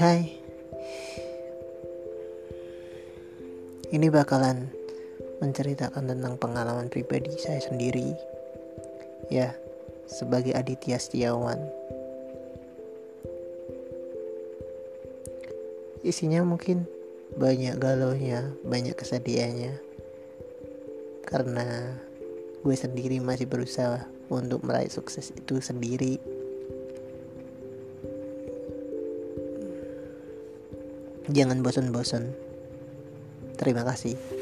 Hai. Ini bakalan menceritakan tentang pengalaman pribadi saya sendiri. Ya, sebagai Aditya Setiawan. Isinya mungkin banyak galaunya, banyak kesedihannya. Karena gue sendiri masih berusaha untuk meraih sukses itu sendiri Jangan bosan-bosan. Terima kasih.